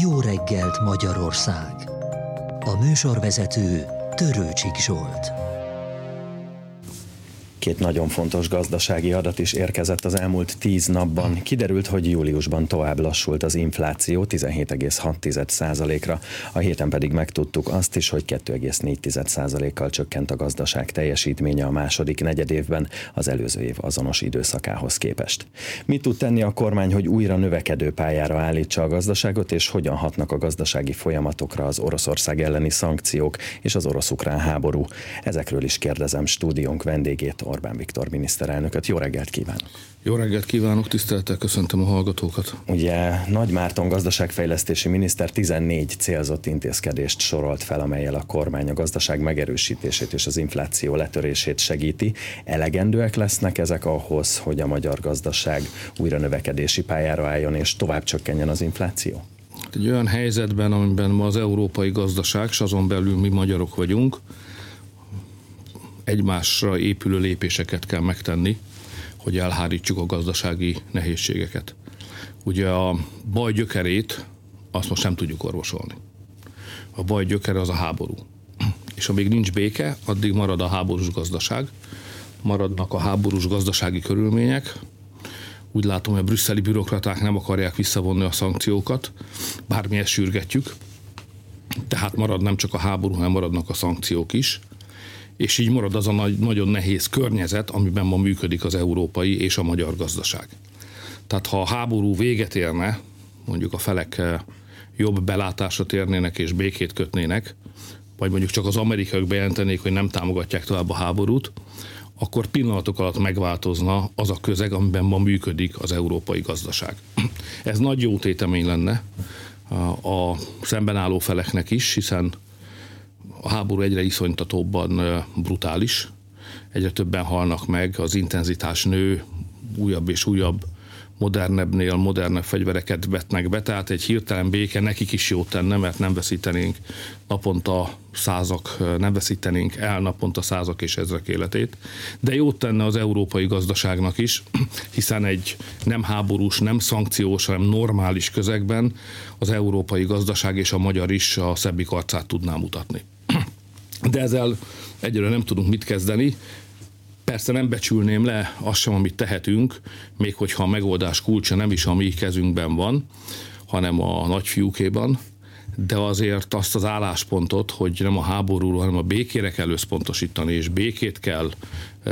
Jó reggelt Magyarország! A műsorvezető Törőcsik Zsolt. Két nagyon fontos gazdasági adat is érkezett az elmúlt tíz napban. Kiderült, hogy júliusban tovább lassult az infláció 17,6%-ra, a héten pedig megtudtuk azt is, hogy 2,4%-kal csökkent a gazdaság teljesítménye a második negyedévben az előző év azonos időszakához képest. Mit tud tenni a kormány, hogy újra növekedő pályára állítsa a gazdaságot, és hogyan hatnak a gazdasági folyamatokra az Oroszország elleni szankciók és az orosz-ukrán háború? Ezekről is kérdezem stúdiónk vendégét, Orbán Viktor miniszterelnököt. Jó reggelt kívánok! Jó reggelt kívánok, tisztelettel köszöntöm a hallgatókat. Ugye Nagy Márton gazdaságfejlesztési miniszter 14 célzott intézkedést sorolt fel, amelyel a kormány a gazdaság megerősítését és az infláció letörését segíti. Elegendőek lesznek ezek ahhoz, hogy a magyar gazdaság újra növekedési pályára álljon és tovább csökkenjen az infláció? Egy olyan helyzetben, amiben ma az európai gazdaság, és azon belül mi magyarok vagyunk, egymásra épülő lépéseket kell megtenni, hogy elhárítsuk a gazdasági nehézségeket. Ugye a baj gyökerét azt most nem tudjuk orvosolni. A baj gyökere az a háború. És amíg nincs béke, addig marad a háborús gazdaság, maradnak a háborús gazdasági körülmények. Úgy látom, hogy a brüsszeli bürokraták nem akarják visszavonni a szankciókat, bármi sürgetjük. Tehát marad nem csak a háború, hanem maradnak a szankciók is és így marad az a nagy, nagyon nehéz környezet, amiben ma működik az európai és a magyar gazdaság. Tehát ha a háború véget érne, mondjuk a felek eh, jobb belátásra térnének és békét kötnének, vagy mondjuk csak az amerikaiak bejelentenék, hogy nem támogatják tovább a háborút, akkor pillanatok alatt megváltozna az a közeg, amiben ma működik az európai gazdaság. Ez nagy jó tétemény lenne a szemben álló feleknek is, hiszen a háború egyre iszonytatóbban brutális, egyre többen halnak meg, az intenzitás nő, újabb és újabb modernebbnél modernebb fegyvereket vetnek be, tehát egy hirtelen béke nekik is jót tenne, mert nem veszítenénk naponta százak, nem veszítenénk el naponta százak és ezrek életét, de jót tenne az európai gazdaságnak is, hiszen egy nem háborús, nem szankciós, hanem normális közegben az európai gazdaság és a magyar is a szebbik arcát tudná mutatni de ezzel egyre nem tudunk mit kezdeni. Persze nem becsülném le azt sem, amit tehetünk, még hogyha a megoldás kulcsa nem is a mi kezünkben van, hanem a nagyfiúkéban, de azért azt az álláspontot, hogy nem a háborúról, hanem a békére kell összpontosítani, és békét kell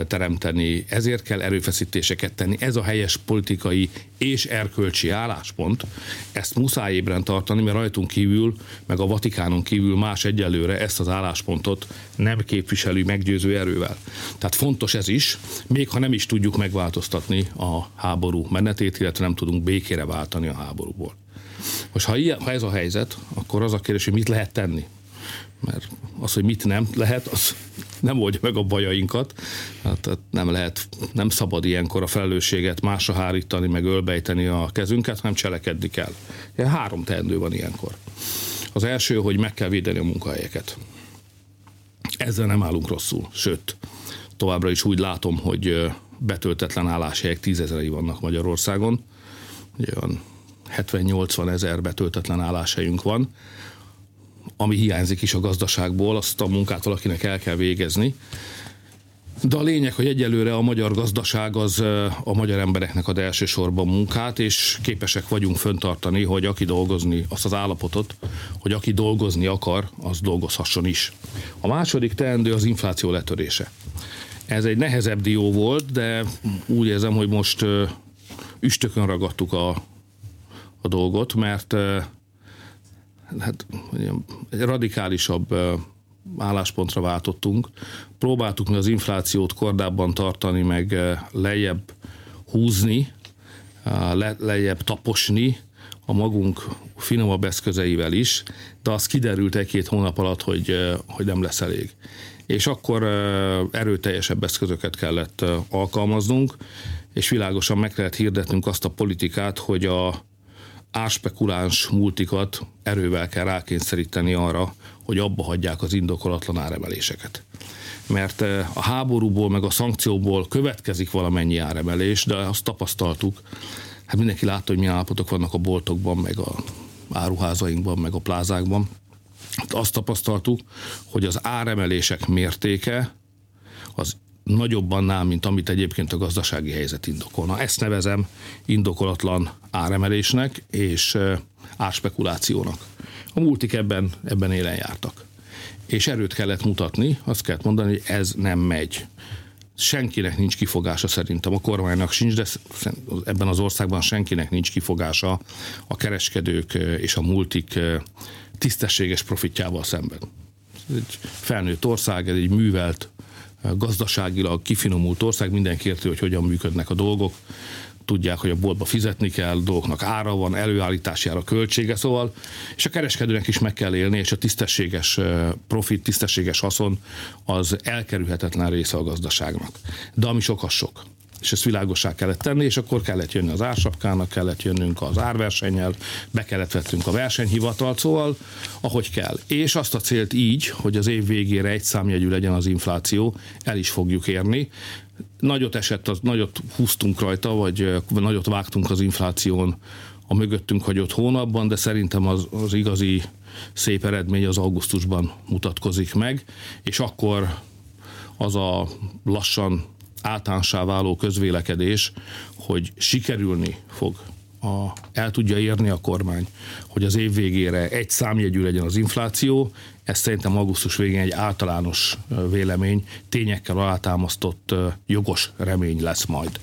teremteni, ezért kell erőfeszítéseket tenni. Ez a helyes politikai és erkölcsi álláspont. Ezt muszáj ébren tartani, mert rajtunk kívül, meg a Vatikánon kívül más egyelőre ezt az álláspontot nem képviseli meggyőző erővel. Tehát fontos ez is, még ha nem is tudjuk megváltoztatni a háború menetét, illetve nem tudunk békére váltani a háborúból. Most ha, ilyen, ha ez a helyzet, akkor az a kérdés, hogy mit lehet tenni. Mert az, hogy mit nem lehet, az nem oldja meg a bajainkat. Hát nem lehet, nem szabad ilyenkor a felelősséget másra hárítani, meg ölbejteni a kezünket, hanem cselekedni kell. Ilyen három teendő van ilyenkor. Az első, hogy meg kell védeni a munkahelyeket. Ezzel nem állunk rosszul, sőt, továbbra is úgy látom, hogy betöltetlen álláshelyek tízezerei vannak Magyarországon. Olyan 70-80 ezer betöltetlen álláshelyünk van, ami hiányzik is a gazdaságból, azt a munkát valakinek el kell végezni. De a lényeg, hogy egyelőre a magyar gazdaság az a magyar embereknek ad elsősorban munkát, és képesek vagyunk föntartani, hogy aki dolgozni, azt az állapotot, hogy aki dolgozni akar, az dolgozhasson is. A második teendő az infláció letörése. Ez egy nehezebb dió volt, de úgy érzem, hogy most üstökön ragadtuk a, a dolgot, mert hát, egy radikálisabb álláspontra váltottunk. Próbáltuk mi az inflációt kordában tartani, meg lejjebb húzni, le, lejjebb taposni a magunk finomabb eszközeivel is, de az kiderült egy-két hónap alatt, hogy, hogy nem lesz elég. És akkor erőteljesebb eszközöket kellett alkalmaznunk, és világosan meg kellett hirdetnünk azt a politikát, hogy a, árspekuláns multikat erővel kell rákényszeríteni arra, hogy abba hagyják az indokolatlan áremeléseket. Mert eh, a háborúból, meg a szankcióból következik valamennyi áremelés, de azt tapasztaltuk, hát mindenki látta, hogy milyen állapotok vannak a boltokban, meg a áruházainkban, meg a plázákban, azt tapasztaltuk, hogy az áremelések mértéke az nagyobb annál, mint amit egyébként a gazdasági helyzet indokolna. Ezt nevezem indokolatlan áremelésnek és árspekulációnak. A multik ebben, ebben élen jártak. És erőt kellett mutatni, azt kellett mondani, hogy ez nem megy. Senkinek nincs kifogása szerintem, a kormánynak sincs, de ebben az országban senkinek nincs kifogása a kereskedők és a multik tisztességes profitjával szemben. Ez egy felnőtt ország, ez egy művelt, gazdaságilag kifinomult ország, mindenki érti, hogy hogyan működnek a dolgok, tudják, hogy a boltba fizetni kell, dolgoknak ára van, előállítási ára költsége, szóval, és a kereskedőnek is meg kell élni, és a tisztességes profit, tisztességes haszon az elkerülhetetlen része a gazdaságnak. De ami sok, az sok és ezt világosá kellett tenni, és akkor kellett jönni az ársapkának, kellett jönnünk az árversennyel, be kellett vettünk a versenyhivatalt, szóval ahogy kell. És azt a célt így, hogy az év végére egy számjegyű legyen az infláció, el is fogjuk érni. Nagyot esett, az, nagyot húztunk rajta, vagy nagyot vágtunk az infláción a mögöttünk hagyott hónapban, de szerintem az, az igazi szép eredmény az augusztusban mutatkozik meg, és akkor az a lassan általánossá váló közvélekedés, hogy sikerülni fog a, el tudja érni a kormány, hogy az év végére egy számjegyű legyen az infláció, ez szerintem augusztus végén egy általános vélemény, tényekkel alátámasztott jogos remény lesz majd.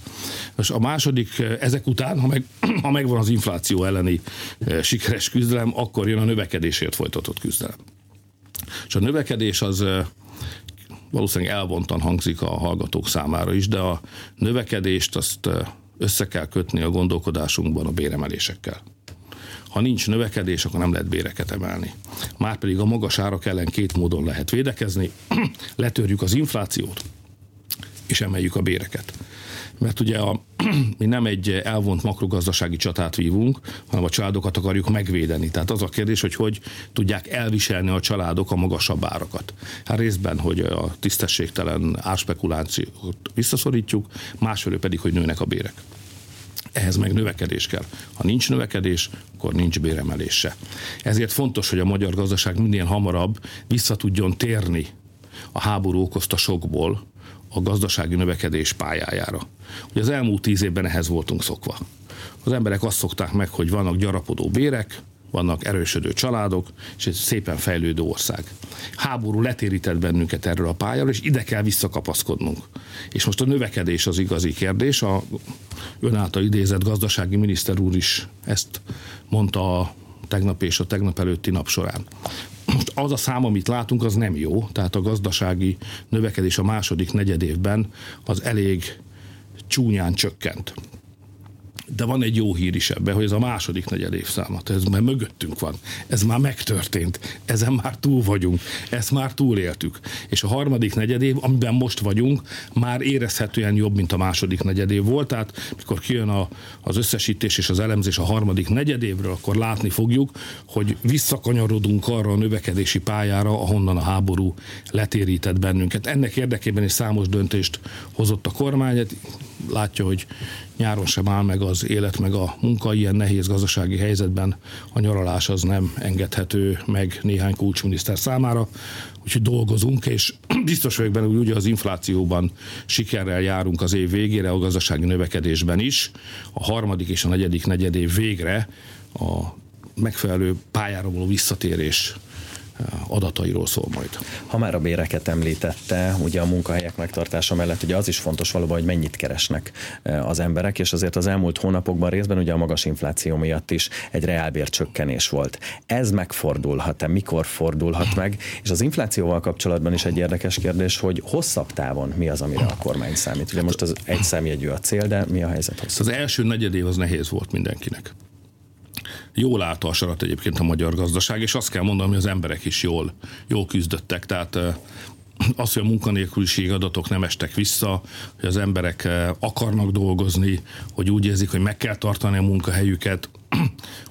Most a második, ezek után, ha, meg, ha megvan az infláció elleni sikeres küzdelem, akkor jön a növekedésért folytatott küzdelem. És a növekedés az valószínűleg elvontan hangzik a hallgatók számára is, de a növekedést azt össze kell kötni a gondolkodásunkban a béremelésekkel. Ha nincs növekedés, akkor nem lehet béreket emelni. Márpedig a magas árak ellen két módon lehet védekezni. Letörjük az inflációt, és emeljük a béreket mert ugye a, mi nem egy elvont makrogazdasági csatát vívunk, hanem a családokat akarjuk megvédeni. Tehát az a kérdés, hogy hogy tudják elviselni a családok a magasabb árakat. Hát részben, hogy a tisztességtelen árspekulációt visszaszorítjuk, másfelől pedig, hogy nőnek a bérek. Ehhez meg növekedés kell. Ha nincs növekedés, akkor nincs béremelés se. Ezért fontos, hogy a magyar gazdaság minél hamarabb vissza tudjon térni a háború okozta sokból, a gazdasági növekedés pályájára. Ugye az elmúlt tíz évben ehhez voltunk szokva. Az emberek azt szokták meg, hogy vannak gyarapodó bérek, vannak erősödő családok, és egy szépen fejlődő ország. Háború letérített bennünket erről a pályáról, és ide kell visszakapaszkodnunk. És most a növekedés az igazi kérdés. A ön által idézett gazdasági miniszter úr is ezt mondta a tegnap és a tegnap előtti nap során. Most az a szám, amit látunk, az nem jó, tehát a gazdasági növekedés a második negyedévben az elég csúnyán csökkent. De van egy jó hír is ebben, hogy ez a második negyed évszámat, ez már mögöttünk van, ez már megtörtént, ezen már túl vagyunk, ezt már túléltük. És a harmadik negyedév, amiben most vagyunk, már érezhetően jobb, mint a második negyedév volt, tehát mikor kijön a, az összesítés és az elemzés a harmadik negyedévről, akkor látni fogjuk, hogy visszakanyarodunk arra a növekedési pályára, ahonnan a háború letérített bennünket. Ennek érdekében is számos döntést hozott a kormány, látja, hogy nyáron sem áll meg az élet, meg a munka ilyen nehéz gazdasági helyzetben. A nyaralás az nem engedhető meg néhány kulcsminiszter számára, úgyhogy dolgozunk, és biztos vagyok benne, hogy ugye az inflációban sikerrel járunk az év végére, a gazdasági növekedésben is. A harmadik és a negyedik negyedév végre a megfelelő pályára visszatérés adatairól szól majd. Ha már a béreket említette, ugye a munkahelyek megtartása mellett ugye az is fontos valóban, hogy mennyit keresnek e, az emberek, és azért az elmúlt hónapokban részben ugye a magas infláció miatt is egy reálbércsökkenés volt. Ez megfordulhat-e, mikor fordulhat meg? És az inflációval kapcsolatban is egy érdekes kérdés, hogy hosszabb távon mi az, amire a kormány számít? Ugye most az egy számjegyű a cél, de mi a helyzet hosszabb? Az első negyedév az nehéz volt mindenkinek jól állta a sarat egyébként a magyar gazdaság, és azt kell mondanom, hogy az emberek is jól, jól küzdöttek. Tehát az, hogy a munkanélküliség adatok nem estek vissza, hogy az emberek akarnak dolgozni, hogy úgy érzik, hogy meg kell tartani a munkahelyüket,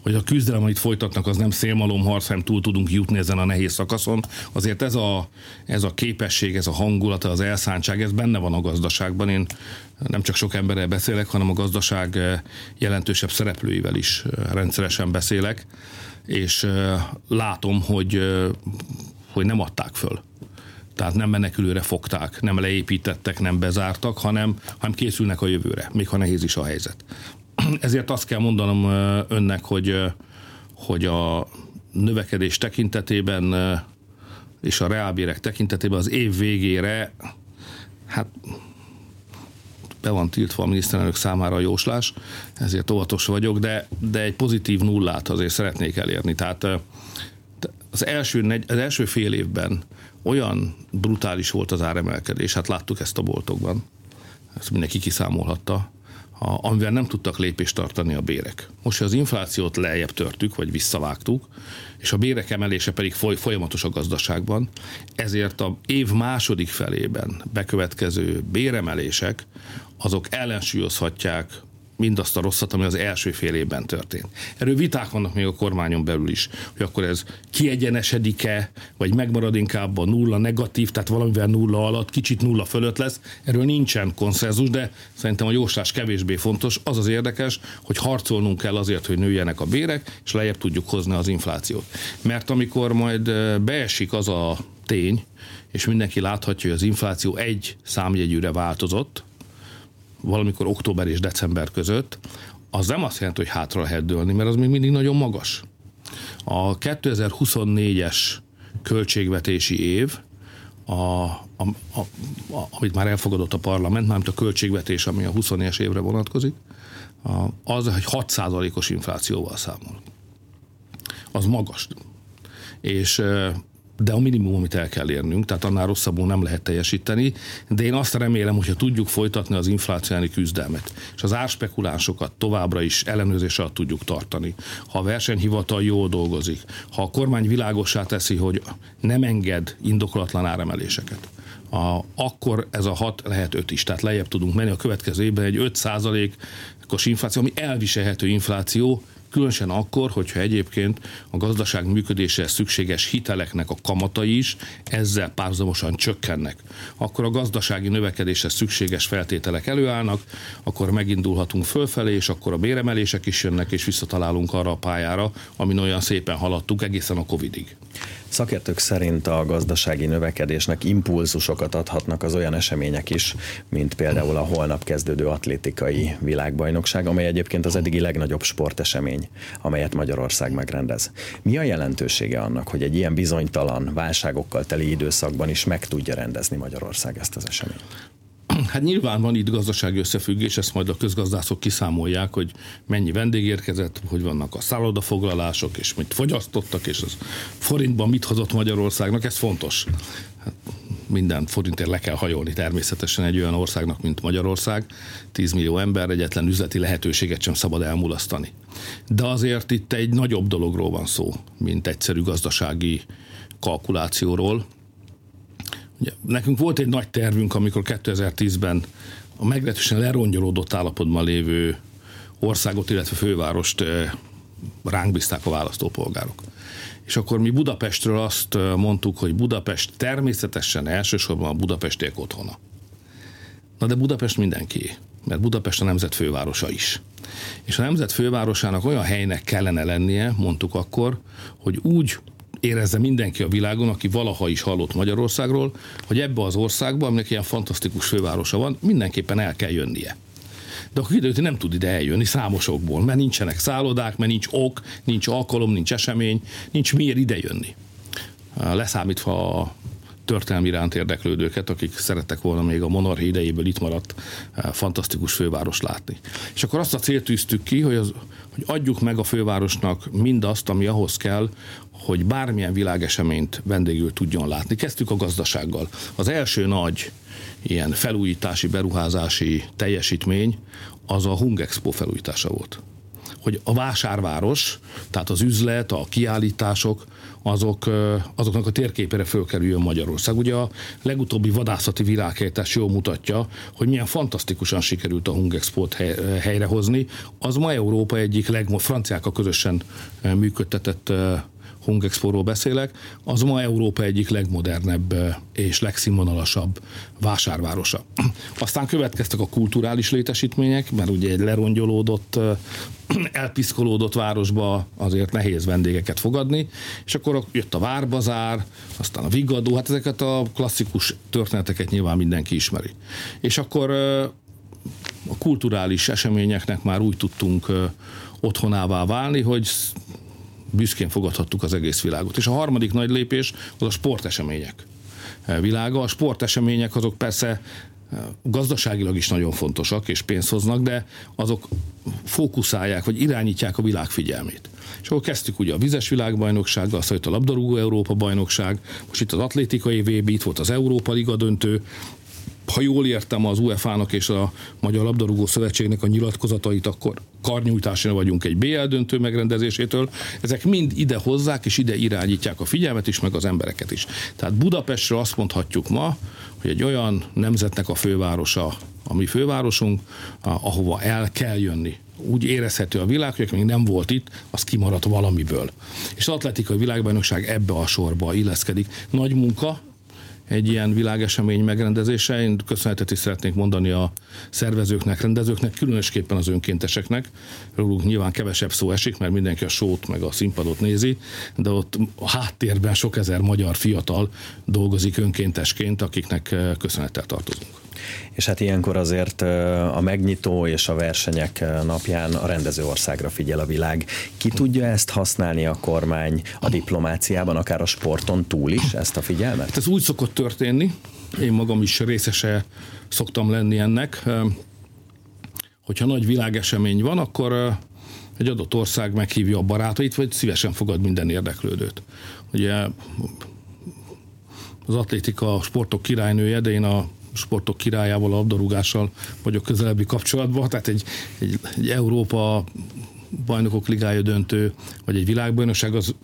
hogy a küzdelem, amit folytatnak, az nem szélmalomharc, hanem túl tudunk jutni ezen a nehéz szakaszon. Azért ez a, ez a képesség, ez a hangulat, az elszántság, ez benne van a gazdaságban. Én nem csak sok emberrel beszélek, hanem a gazdaság jelentősebb szereplőivel is rendszeresen beszélek, és látom, hogy, hogy nem adták föl tehát nem menekülőre fogták, nem leépítettek, nem bezártak, hanem, hanem készülnek a jövőre, még ha nehéz is a helyzet. Ezért azt kell mondanom önnek, hogy, hogy a növekedés tekintetében és a reálbérek tekintetében az év végére hát be van tiltva a miniszterelnök számára a jóslás, ezért óvatos vagyok, de, de egy pozitív nullát azért szeretnék elérni. Tehát az első, az első fél évben olyan brutális volt az áremelkedés, hát láttuk ezt a boltokban, ezt mindenki kiszámolhatta, amivel nem tudtak lépést tartani a bérek. Most, hogy az inflációt lejjebb törtük, vagy visszavágtuk, és a bérek emelése pedig foly, folyamatos a gazdaságban, ezért a év második felében bekövetkező béremelések, azok ellensúlyozhatják mindazt a rosszat, ami az első fél évben történt. Erről viták vannak még a kormányon belül is, hogy akkor ez kiegyenesedik-e, vagy megmarad inkább a nulla negatív, tehát valamivel nulla alatt, kicsit nulla fölött lesz. Erről nincsen konszenzus, de szerintem a jóslás kevésbé fontos. Az az érdekes, hogy harcolnunk kell azért, hogy nőjenek a bérek, és lejjebb tudjuk hozni az inflációt. Mert amikor majd beesik az a tény, és mindenki láthatja, hogy az infláció egy számjegyűre változott, valamikor október és december között, az nem azt jelenti, hogy hátra lehet dőlni, mert az még mindig nagyon magas. A 2024-es költségvetési év, a, a, a, a, amit már elfogadott a parlament, mármint a költségvetés, ami a 20-es évre vonatkozik, a, az egy 6%-os inflációval számol. Az magas. És de a minimum, amit el kell érnünk, tehát annál rosszabbul nem lehet teljesíteni, de én azt remélem, hogyha tudjuk folytatni az infláciáni küzdelmet, és az árspekulánsokat továbbra is ellenőrzés alatt tudjuk tartani, ha a versenyhivatal jól dolgozik, ha a kormány világossá teszi, hogy nem enged indokolatlan áremeléseket, a, akkor ez a hat lehet öt is, tehát lejjebb tudunk menni. A következő évben egy 5% os infláció, ami elviselhető infláció, Különösen akkor, hogyha egyébként a gazdaság működéséhez szükséges hiteleknek a kamatai is ezzel párhuzamosan csökkennek. Akkor a gazdasági növekedéshez szükséges feltételek előállnak, akkor megindulhatunk fölfelé, és akkor a béremelések is jönnek, és visszatalálunk arra a pályára, amin olyan szépen haladtuk egészen a Covidig. Szakértők szerint a gazdasági növekedésnek impulzusokat adhatnak az olyan események is, mint például a holnap kezdődő atlétikai világbajnokság, amely egyébként az eddigi legnagyobb sportesemény, amelyet Magyarország megrendez. Mi a jelentősége annak, hogy egy ilyen bizonytalan, válságokkal teli időszakban is meg tudja rendezni Magyarország ezt az eseményt? Hát nyilván van itt gazdasági összefüggés, ezt majd a közgazdászok kiszámolják, hogy mennyi vendég érkezett, hogy vannak a szállodafoglalások, és mit fogyasztottak, és az forintban mit hozott Magyarországnak, ez fontos. Hát minden forintért le kell hajolni természetesen egy olyan országnak, mint Magyarország. 10 millió ember, egyetlen üzleti lehetőséget sem szabad elmulasztani. De azért itt egy nagyobb dologról van szó, mint egyszerű gazdasági kalkulációról, Ugye, nekünk volt egy nagy tervünk, amikor 2010-ben a meglehetősen lerongyolódott állapotban lévő országot, illetve fővárost ránk bízták a választópolgárok. És akkor mi Budapestről azt mondtuk, hogy Budapest természetesen elsősorban a budapestiek otthona. Na de Budapest mindenki, mert Budapest a nemzet fővárosa is. És a nemzet fővárosának olyan helynek kellene lennie, mondtuk akkor, hogy úgy érezze mindenki a világon, aki valaha is hallott Magyarországról, hogy ebbe az országba, aminek ilyen fantasztikus fővárosa van, mindenképpen el kell jönnie. De akkor kiderült, hogy nem tud ide eljönni számosokból, mert nincsenek szállodák, mert nincs ok, nincs alkalom, nincs esemény, nincs miért ide jönni. Leszámítva a történelmi iránt érdeklődőket, akik szerettek volna még a monarchi idejéből itt maradt fantasztikus főváros látni. És akkor azt a célt tűztük ki, hogy, az, hogy adjuk meg a fővárosnak mindazt, ami ahhoz kell, hogy bármilyen világeseményt vendégül tudjon látni. Kezdtük a gazdasággal. Az első nagy ilyen felújítási, beruházási teljesítmény az a Hung Expo felújítása volt. Hogy a vásárváros, tehát az üzlet, a kiállítások, azok, azoknak a térképére fölkerüljön Magyarország. Ugye a legutóbbi vadászati világhelytás jól mutatja, hogy milyen fantasztikusan sikerült a Hungexport helyrehozni. Az ma Európa egyik legmod, franciákkal közösen működtetett Hungexporról beszélek, az ma Európa egyik legmodernebb és legszínvonalasabb vásárvárosa. Aztán következtek a kulturális létesítmények, mert ugye egy lerongyolódott, elpiszkolódott városba azért nehéz vendégeket fogadni, és akkor jött a Várbazár, aztán a Vigadó, hát ezeket a klasszikus történeteket nyilván mindenki ismeri. És akkor a kulturális eseményeknek már úgy tudtunk otthonává válni, hogy büszkén fogadhattuk az egész világot. És a harmadik nagy lépés az a sportesemények világa. A sportesemények azok persze eh, gazdaságilag is nagyon fontosak és pénzt hoznak, de azok fókuszálják, vagy irányítják a világ figyelmét. És akkor kezdtük ugye a vizes világbajnoksággal, aztán jött a labdarúgó Európa bajnokság, most itt az atlétikai VB, itt volt az Európa Liga döntő, ha jól értem az UEFA-nak és a Magyar Labdarúgó Szövetségnek a nyilatkozatait, akkor karnyújtásra vagyunk egy BL döntő megrendezésétől. Ezek mind ide hozzák és ide irányítják a figyelmet is, meg az embereket is. Tehát Budapestről azt mondhatjuk ma, hogy egy olyan nemzetnek a fővárosa, a mi fővárosunk, ahova el kell jönni úgy érezhető a világ, hogy még nem volt itt, az kimaradt valamiből. És az atletikai világbajnokság ebbe a sorba illeszkedik. Nagy munka, egy ilyen világesemény megrendezése. Én köszönetet is szeretnék mondani a szervezőknek, rendezőknek, különösképpen az önkénteseknek. Róluk nyilván kevesebb szó esik, mert mindenki a sót meg a színpadot nézi, de ott a háttérben sok ezer magyar fiatal dolgozik önkéntesként, akiknek eh, köszönettel tartozunk. És hát ilyenkor azért a megnyitó és a versenyek napján a rendező országra figyel a világ. Ki tudja ezt használni a kormány a diplomáciában, akár a sporton túl is ezt a figyelmet? Ez úgy szokott történni, én magam is részese szoktam lenni ennek, hogyha nagy világesemény van, akkor egy adott ország meghívja a barátait, vagy szívesen fogad minden érdeklődőt. Ugye az atlétika a sportok királynője, de én a sportok királyával, a labdarúgással vagyok közelebbi kapcsolatban, tehát egy, egy, egy Európa bajnokok ligája döntő, vagy egy világbajnokság, az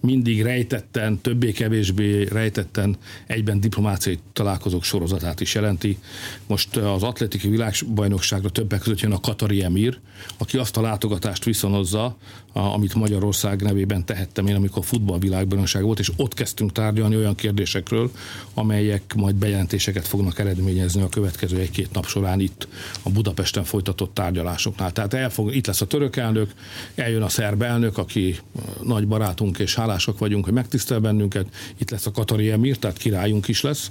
mindig rejtetten, többé-kevésbé rejtetten egyben diplomáciai találkozók sorozatát is jelenti. Most az atletiki világbajnokságra többek között jön a Katari Emir, aki azt a látogatást viszonozza, amit Magyarország nevében tehettem én, amikor futballvilágbajnokság volt, és ott kezdtünk tárgyalni olyan kérdésekről, amelyek majd bejelentéseket fognak eredményezni a következő egy-két nap során itt a Budapesten folytatott tárgyalásoknál. Tehát elfog, itt lesz a török elnök, eljön a szerb elnök, aki nagy barátunk és hálásak vagyunk, hogy megtisztel bennünket. Itt lesz a Katari Emir, tehát királyunk is lesz.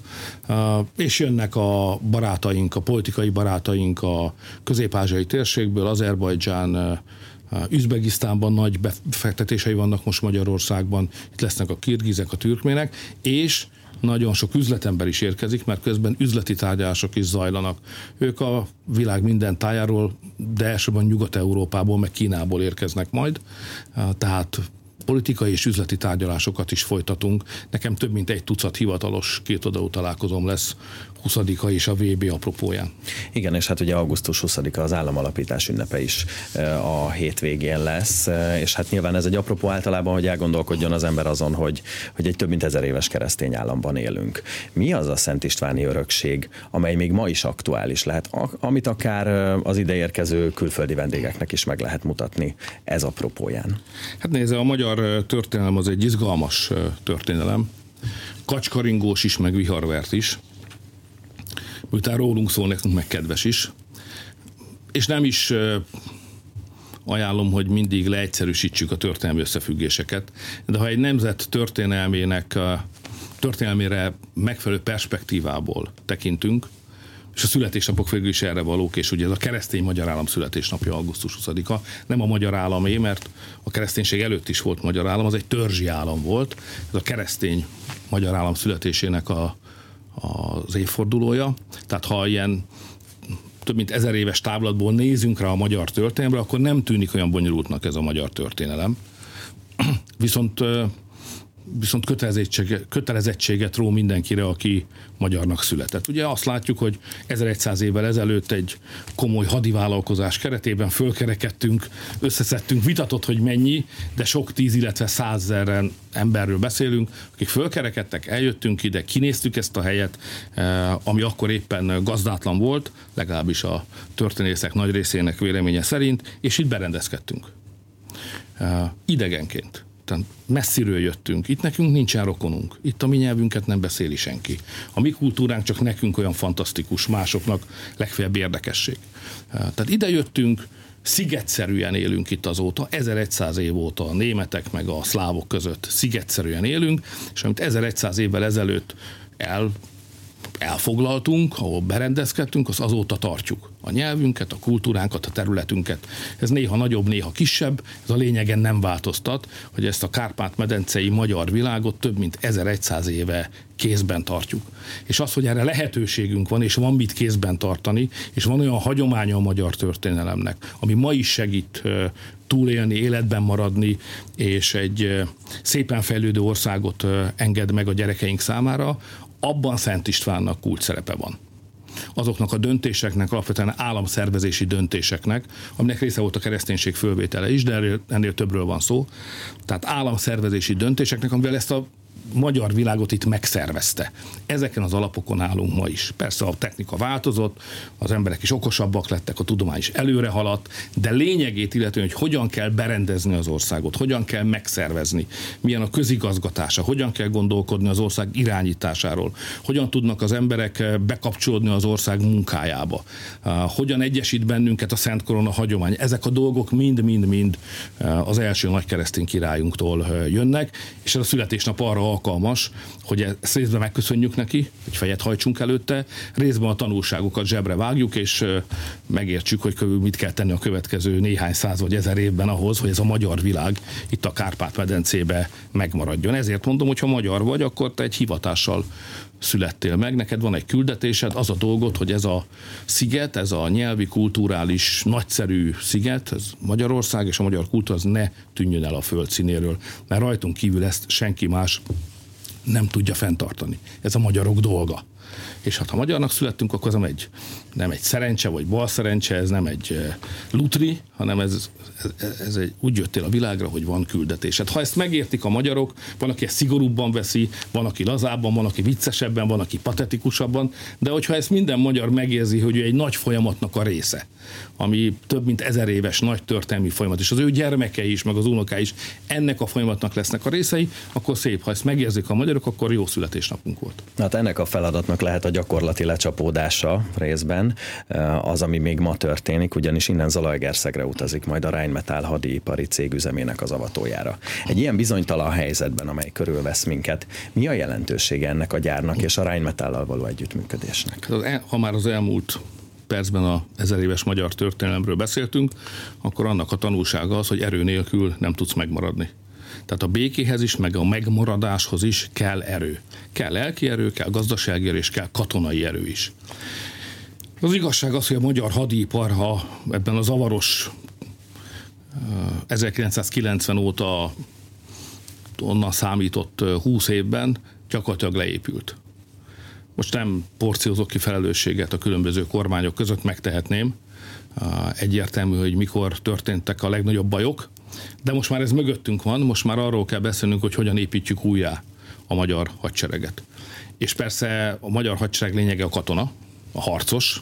És jönnek a barátaink, a politikai barátaink a közép-ázsiai térségből, Azerbajdzsán, Üzbegisztánban nagy befektetései vannak most Magyarországban, itt lesznek a kirgizek, a türkmének, és nagyon sok üzletember is érkezik, mert közben üzleti tárgyalások is zajlanak. Ők a világ minden tájáról, de elsősorban Nyugat-Európából, meg Kínából érkeznek majd, tehát politikai és üzleti tárgyalásokat is folytatunk. Nekem több mint egy tucat hivatalos kétoldalú találkozom lesz 20-a és a VB apropóján. Igen, és hát ugye augusztus 20-a az államalapítás ünnepe is a hétvégén lesz, és hát nyilván ez egy apropó általában, hogy elgondolkodjon az ember azon, hogy, hogy egy több mint ezer éves keresztény államban élünk. Mi az a Szent Istváni örökség, amely még ma is aktuális lehet, amit akár az ideérkező külföldi vendégeknek is meg lehet mutatni ez apropóján? Hát nézze, a magyar történelem az egy izgalmas történelem, kacskaringós is, meg viharvert is miután rólunk szól, nekünk meg kedves is. És nem is ajánlom, hogy mindig leegyszerűsítsük a történelmi összefüggéseket, de ha egy nemzet történelmének történelmére megfelelő perspektívából tekintünk, és a születésnapok végül is erre valók, és ugye ez a keresztény magyar állam születésnapja augusztus 20-a, nem a magyar államé, mert a kereszténység előtt is volt magyar állam, az egy törzsi állam volt, ez a keresztény magyar állam születésének a, az évfordulója. Tehát ha ilyen több mint ezer éves távlatból nézünk rá a magyar történelemre, akkor nem tűnik olyan bonyolultnak ez a magyar történelem. Viszont viszont kötelezettséget, kötelezettséget ró mindenkire, aki magyarnak született. Ugye azt látjuk, hogy 1100 évvel ezelőtt egy komoly hadivállalkozás keretében fölkerekedtünk, összeszedtünk, vitatott, hogy mennyi, de sok tíz, illetve százezeren emberről beszélünk, akik fölkerekedtek, eljöttünk ide, kinéztük ezt a helyet, eh, ami akkor éppen gazdátlan volt, legalábbis a történészek nagy részének véleménye szerint, és itt berendezkedtünk. Eh, idegenként tehát messziről jöttünk. Itt nekünk nincsen rokonunk. Itt a mi nyelvünket nem beszéli senki. A mi kultúránk csak nekünk olyan fantasztikus, másoknak legfeljebb érdekesség. Tehát ide jöttünk, szigetszerűen élünk itt azóta, 1100 év óta a németek meg a szlávok között szigetszerűen élünk, és amit 1100 évvel ezelőtt el elfoglaltunk, ahol berendezkedtünk, az azóta tartjuk. A nyelvünket, a kultúránkat, a területünket. Ez néha nagyobb, néha kisebb, ez a lényegen nem változtat, hogy ezt a Kárpát-medencei magyar világot több mint 1100 éve kézben tartjuk. És az, hogy erre lehetőségünk van, és van mit kézben tartani, és van olyan hagyománya a magyar történelemnek, ami ma is segít túlélni, életben maradni, és egy szépen fejlődő országot enged meg a gyerekeink számára, abban Szent Istvánnak kult szerepe van azoknak a döntéseknek, alapvetően államszervezési döntéseknek, aminek része volt a kereszténység fölvétele is, de ennél többről van szó. Tehát államszervezési döntéseknek, amivel ezt a magyar világot itt megszervezte. Ezeken az alapokon állunk ma is. Persze a technika változott, az emberek is okosabbak lettek, a tudomány is előre haladt, de lényegét illetően, hogy hogyan kell berendezni az országot, hogyan kell megszervezni, milyen a közigazgatása, hogyan kell gondolkodni az ország irányításáról, hogyan tudnak az emberek eh, bekapcsolódni az ország munkájába, eh, hogyan egyesít bennünket a Szent Korona hagyomány. Ezek a dolgok mind-mind-mind eh, az első nagy keresztény királyunktól jönnek, és ez a születésnap arra alkalmas, hogy ezt részben megköszönjük neki, hogy fejet hajtsunk előtte, részben a tanulságokat zsebre vágjuk, és megértsük, hogy mit kell tenni a következő néhány száz vagy ezer évben ahhoz, hogy ez a magyar világ itt a Kárpát-medencébe megmaradjon. Ezért mondom, hogy ha magyar vagy, akkor te egy hivatással születtél meg, neked van egy küldetésed, az a dolgot, hogy ez a sziget, ez a nyelvi, kulturális, nagyszerű sziget, ez Magyarország és a magyar kultúra, az ne tűnjön el a földszínéről, mert rajtunk kívül ezt senki más nem tudja fenntartani. Ez a magyarok dolga. És hát ha magyarnak születtünk, akkor ez nem egy, nem egy szerencse, vagy bal szerencse, ez nem egy uh, lutri, hanem ez, ez, ez egy, úgy jöttél a világra, hogy van küldetésed. Ha ezt megértik a magyarok, van, aki ezt szigorúbban veszi, van, aki lazábban, van, aki viccesebben, van, aki patetikusabban, de hogyha ezt minden magyar megérzi, hogy ő egy nagy folyamatnak a része, ami több mint ezer éves nagy történelmi folyamat, és az ő gyermekei is, meg az unokái is ennek a folyamatnak lesznek a részei, akkor szép, ha ezt megérzik a magyarok, akkor jó születésnapunk volt. Hát ennek a feladatnak lehet a gyakorlati lecsapódása részben, az, ami még ma történik, ugyanis innen Zalaegerszegre utazik majd a Rheinmetall hadipari cég üzemének az avatójára. Egy ilyen bizonytalan helyzetben, amely körülvesz minket, mi a jelentősége ennek a gyárnak és a Rheinmetall való együttműködésnek? Hát ha már az elmúlt percben a ezer éves magyar történelemről beszéltünk, akkor annak a tanulsága az, hogy erő nélkül nem tudsz megmaradni. Tehát a békéhez is, meg a megmaradáshoz is kell erő. Kell lelki erő, kell gazdasági erő, és kell katonai erő is. Az igazság az, hogy a magyar hadipar, ha ebben a zavaros 1990 óta onnan számított 20 évben gyakorlatilag leépült. Most nem porciózok ki felelősséget a különböző kormányok között, megtehetném. Egyértelmű, hogy mikor történtek a legnagyobb bajok, de most már ez mögöttünk van, most már arról kell beszélnünk, hogy hogyan építjük újjá a magyar hadsereget. És persze a magyar hadsereg lényege a katona, a harcos.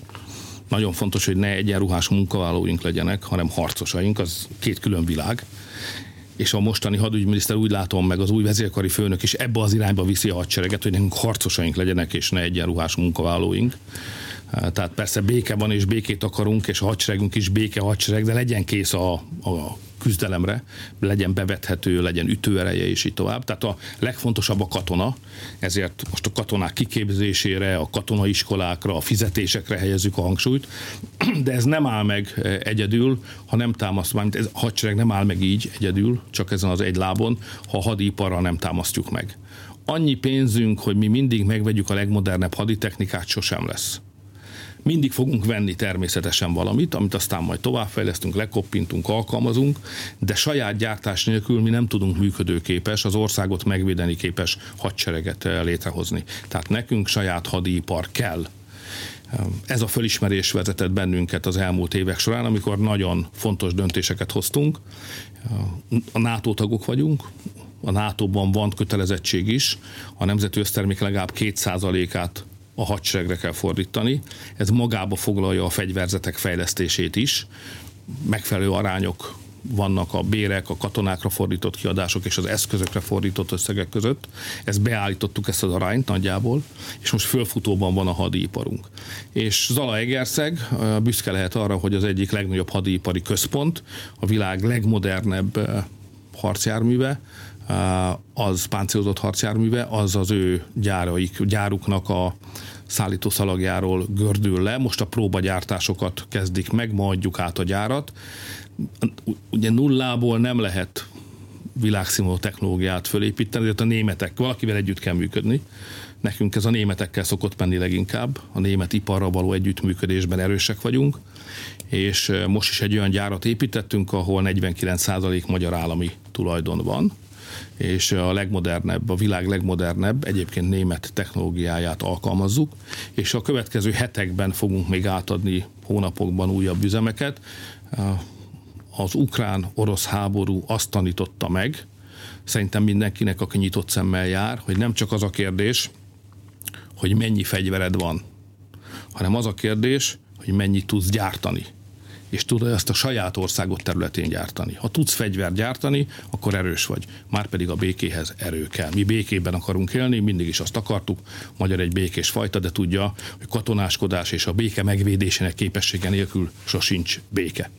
Nagyon fontos, hogy ne egyenruhás munkavállalóink legyenek, hanem harcosaink, az két külön világ és a mostani hadügyminiszter úgy látom meg az új vezérkari főnök is ebbe az irányba viszi a hadsereget, hogy nekünk harcosaink legyenek, és ne egyenruhás munkavállalóink. Tehát persze béke van, és békét akarunk, és a hadseregünk is béke hadsereg, de legyen kész a, a küzdelemre, legyen bevethető, legyen ütőereje, és így tovább. Tehát a legfontosabb a katona, ezért most a katonák kiképzésére, a katonaiskolákra, a fizetésekre helyezzük a hangsúlyt, de ez nem áll meg egyedül, ha nem támaszt, mármint ez, a hadsereg nem áll meg így egyedül, csak ezen az egy lábon, ha a hadiparra nem támasztjuk meg. Annyi pénzünk, hogy mi mindig megvegyük a legmodernebb haditechnikát, sosem lesz Mindig fogunk venni természetesen valamit, amit aztán majd továbbfejlesztünk, lekoppintunk, alkalmazunk, de saját gyártás nélkül mi nem tudunk működőképes, az országot megvédeni képes hadsereget eh, létrehozni. Tehát nekünk saját hadipar kell. Ez a fölismerés vezetett bennünket az elmúlt évek során, amikor nagyon fontos döntéseket hoztunk. A NATO tagok vagyunk, a NATO-ban van kötelezettség is, a nemzeti össztermék legalább 2%-át a hadseregre kell fordítani. Ez magába foglalja a fegyverzetek fejlesztését is. Megfelelő arányok vannak a bérek, a katonákra fordított kiadások és az eszközökre fordított összegek között. Ezt beállítottuk ezt az arányt nagyjából, és most fölfutóban van a hadiiparunk. És Zala Egerszeg büszke lehet arra, hogy az egyik legnagyobb hadipari központ, a világ legmodernebb harcjárműve, az páncélozott harcjárműve, az az ő gyáraik, gyáruknak a szállító szalagjáról gördül le. Most a próbagyártásokat kezdik meg, ma adjuk át a gyárat. Ugye nullából nem lehet világszínvonalú technológiát fölépíteni, de a németek, valakivel együtt kell működni. Nekünk ez a németekkel szokott menni leginkább, a német iparra való együttműködésben erősek vagyunk, és most is egy olyan gyárat építettünk, ahol 49% magyar állami tulajdon van, és a legmodernebb, a világ legmodernebb, egyébként német technológiáját alkalmazzuk, és a következő hetekben fogunk még átadni hónapokban újabb üzemeket. Az ukrán-orosz háború azt tanította meg, szerintem mindenkinek, aki nyitott szemmel jár, hogy nem csak az a kérdés, hogy mennyi fegyvered van, hanem az a kérdés, hogy mennyit tudsz gyártani és tudod ezt a saját országot területén gyártani. Ha tudsz fegyvert gyártani, akkor erős vagy. Márpedig a békéhez erő kell. Mi békében akarunk élni, mindig is azt akartuk. Magyar egy békés fajta, de tudja, hogy katonáskodás és a béke megvédésének képessége nélkül sosincs béke.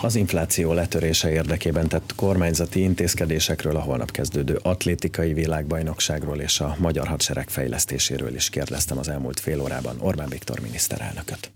Az infláció letörése érdekében tett kormányzati intézkedésekről, a holnap kezdődő atlétikai világbajnokságról és a magyar hadsereg fejlesztéséről is kérdeztem az elmúlt fél órában Orbán Viktor miniszterelnököt.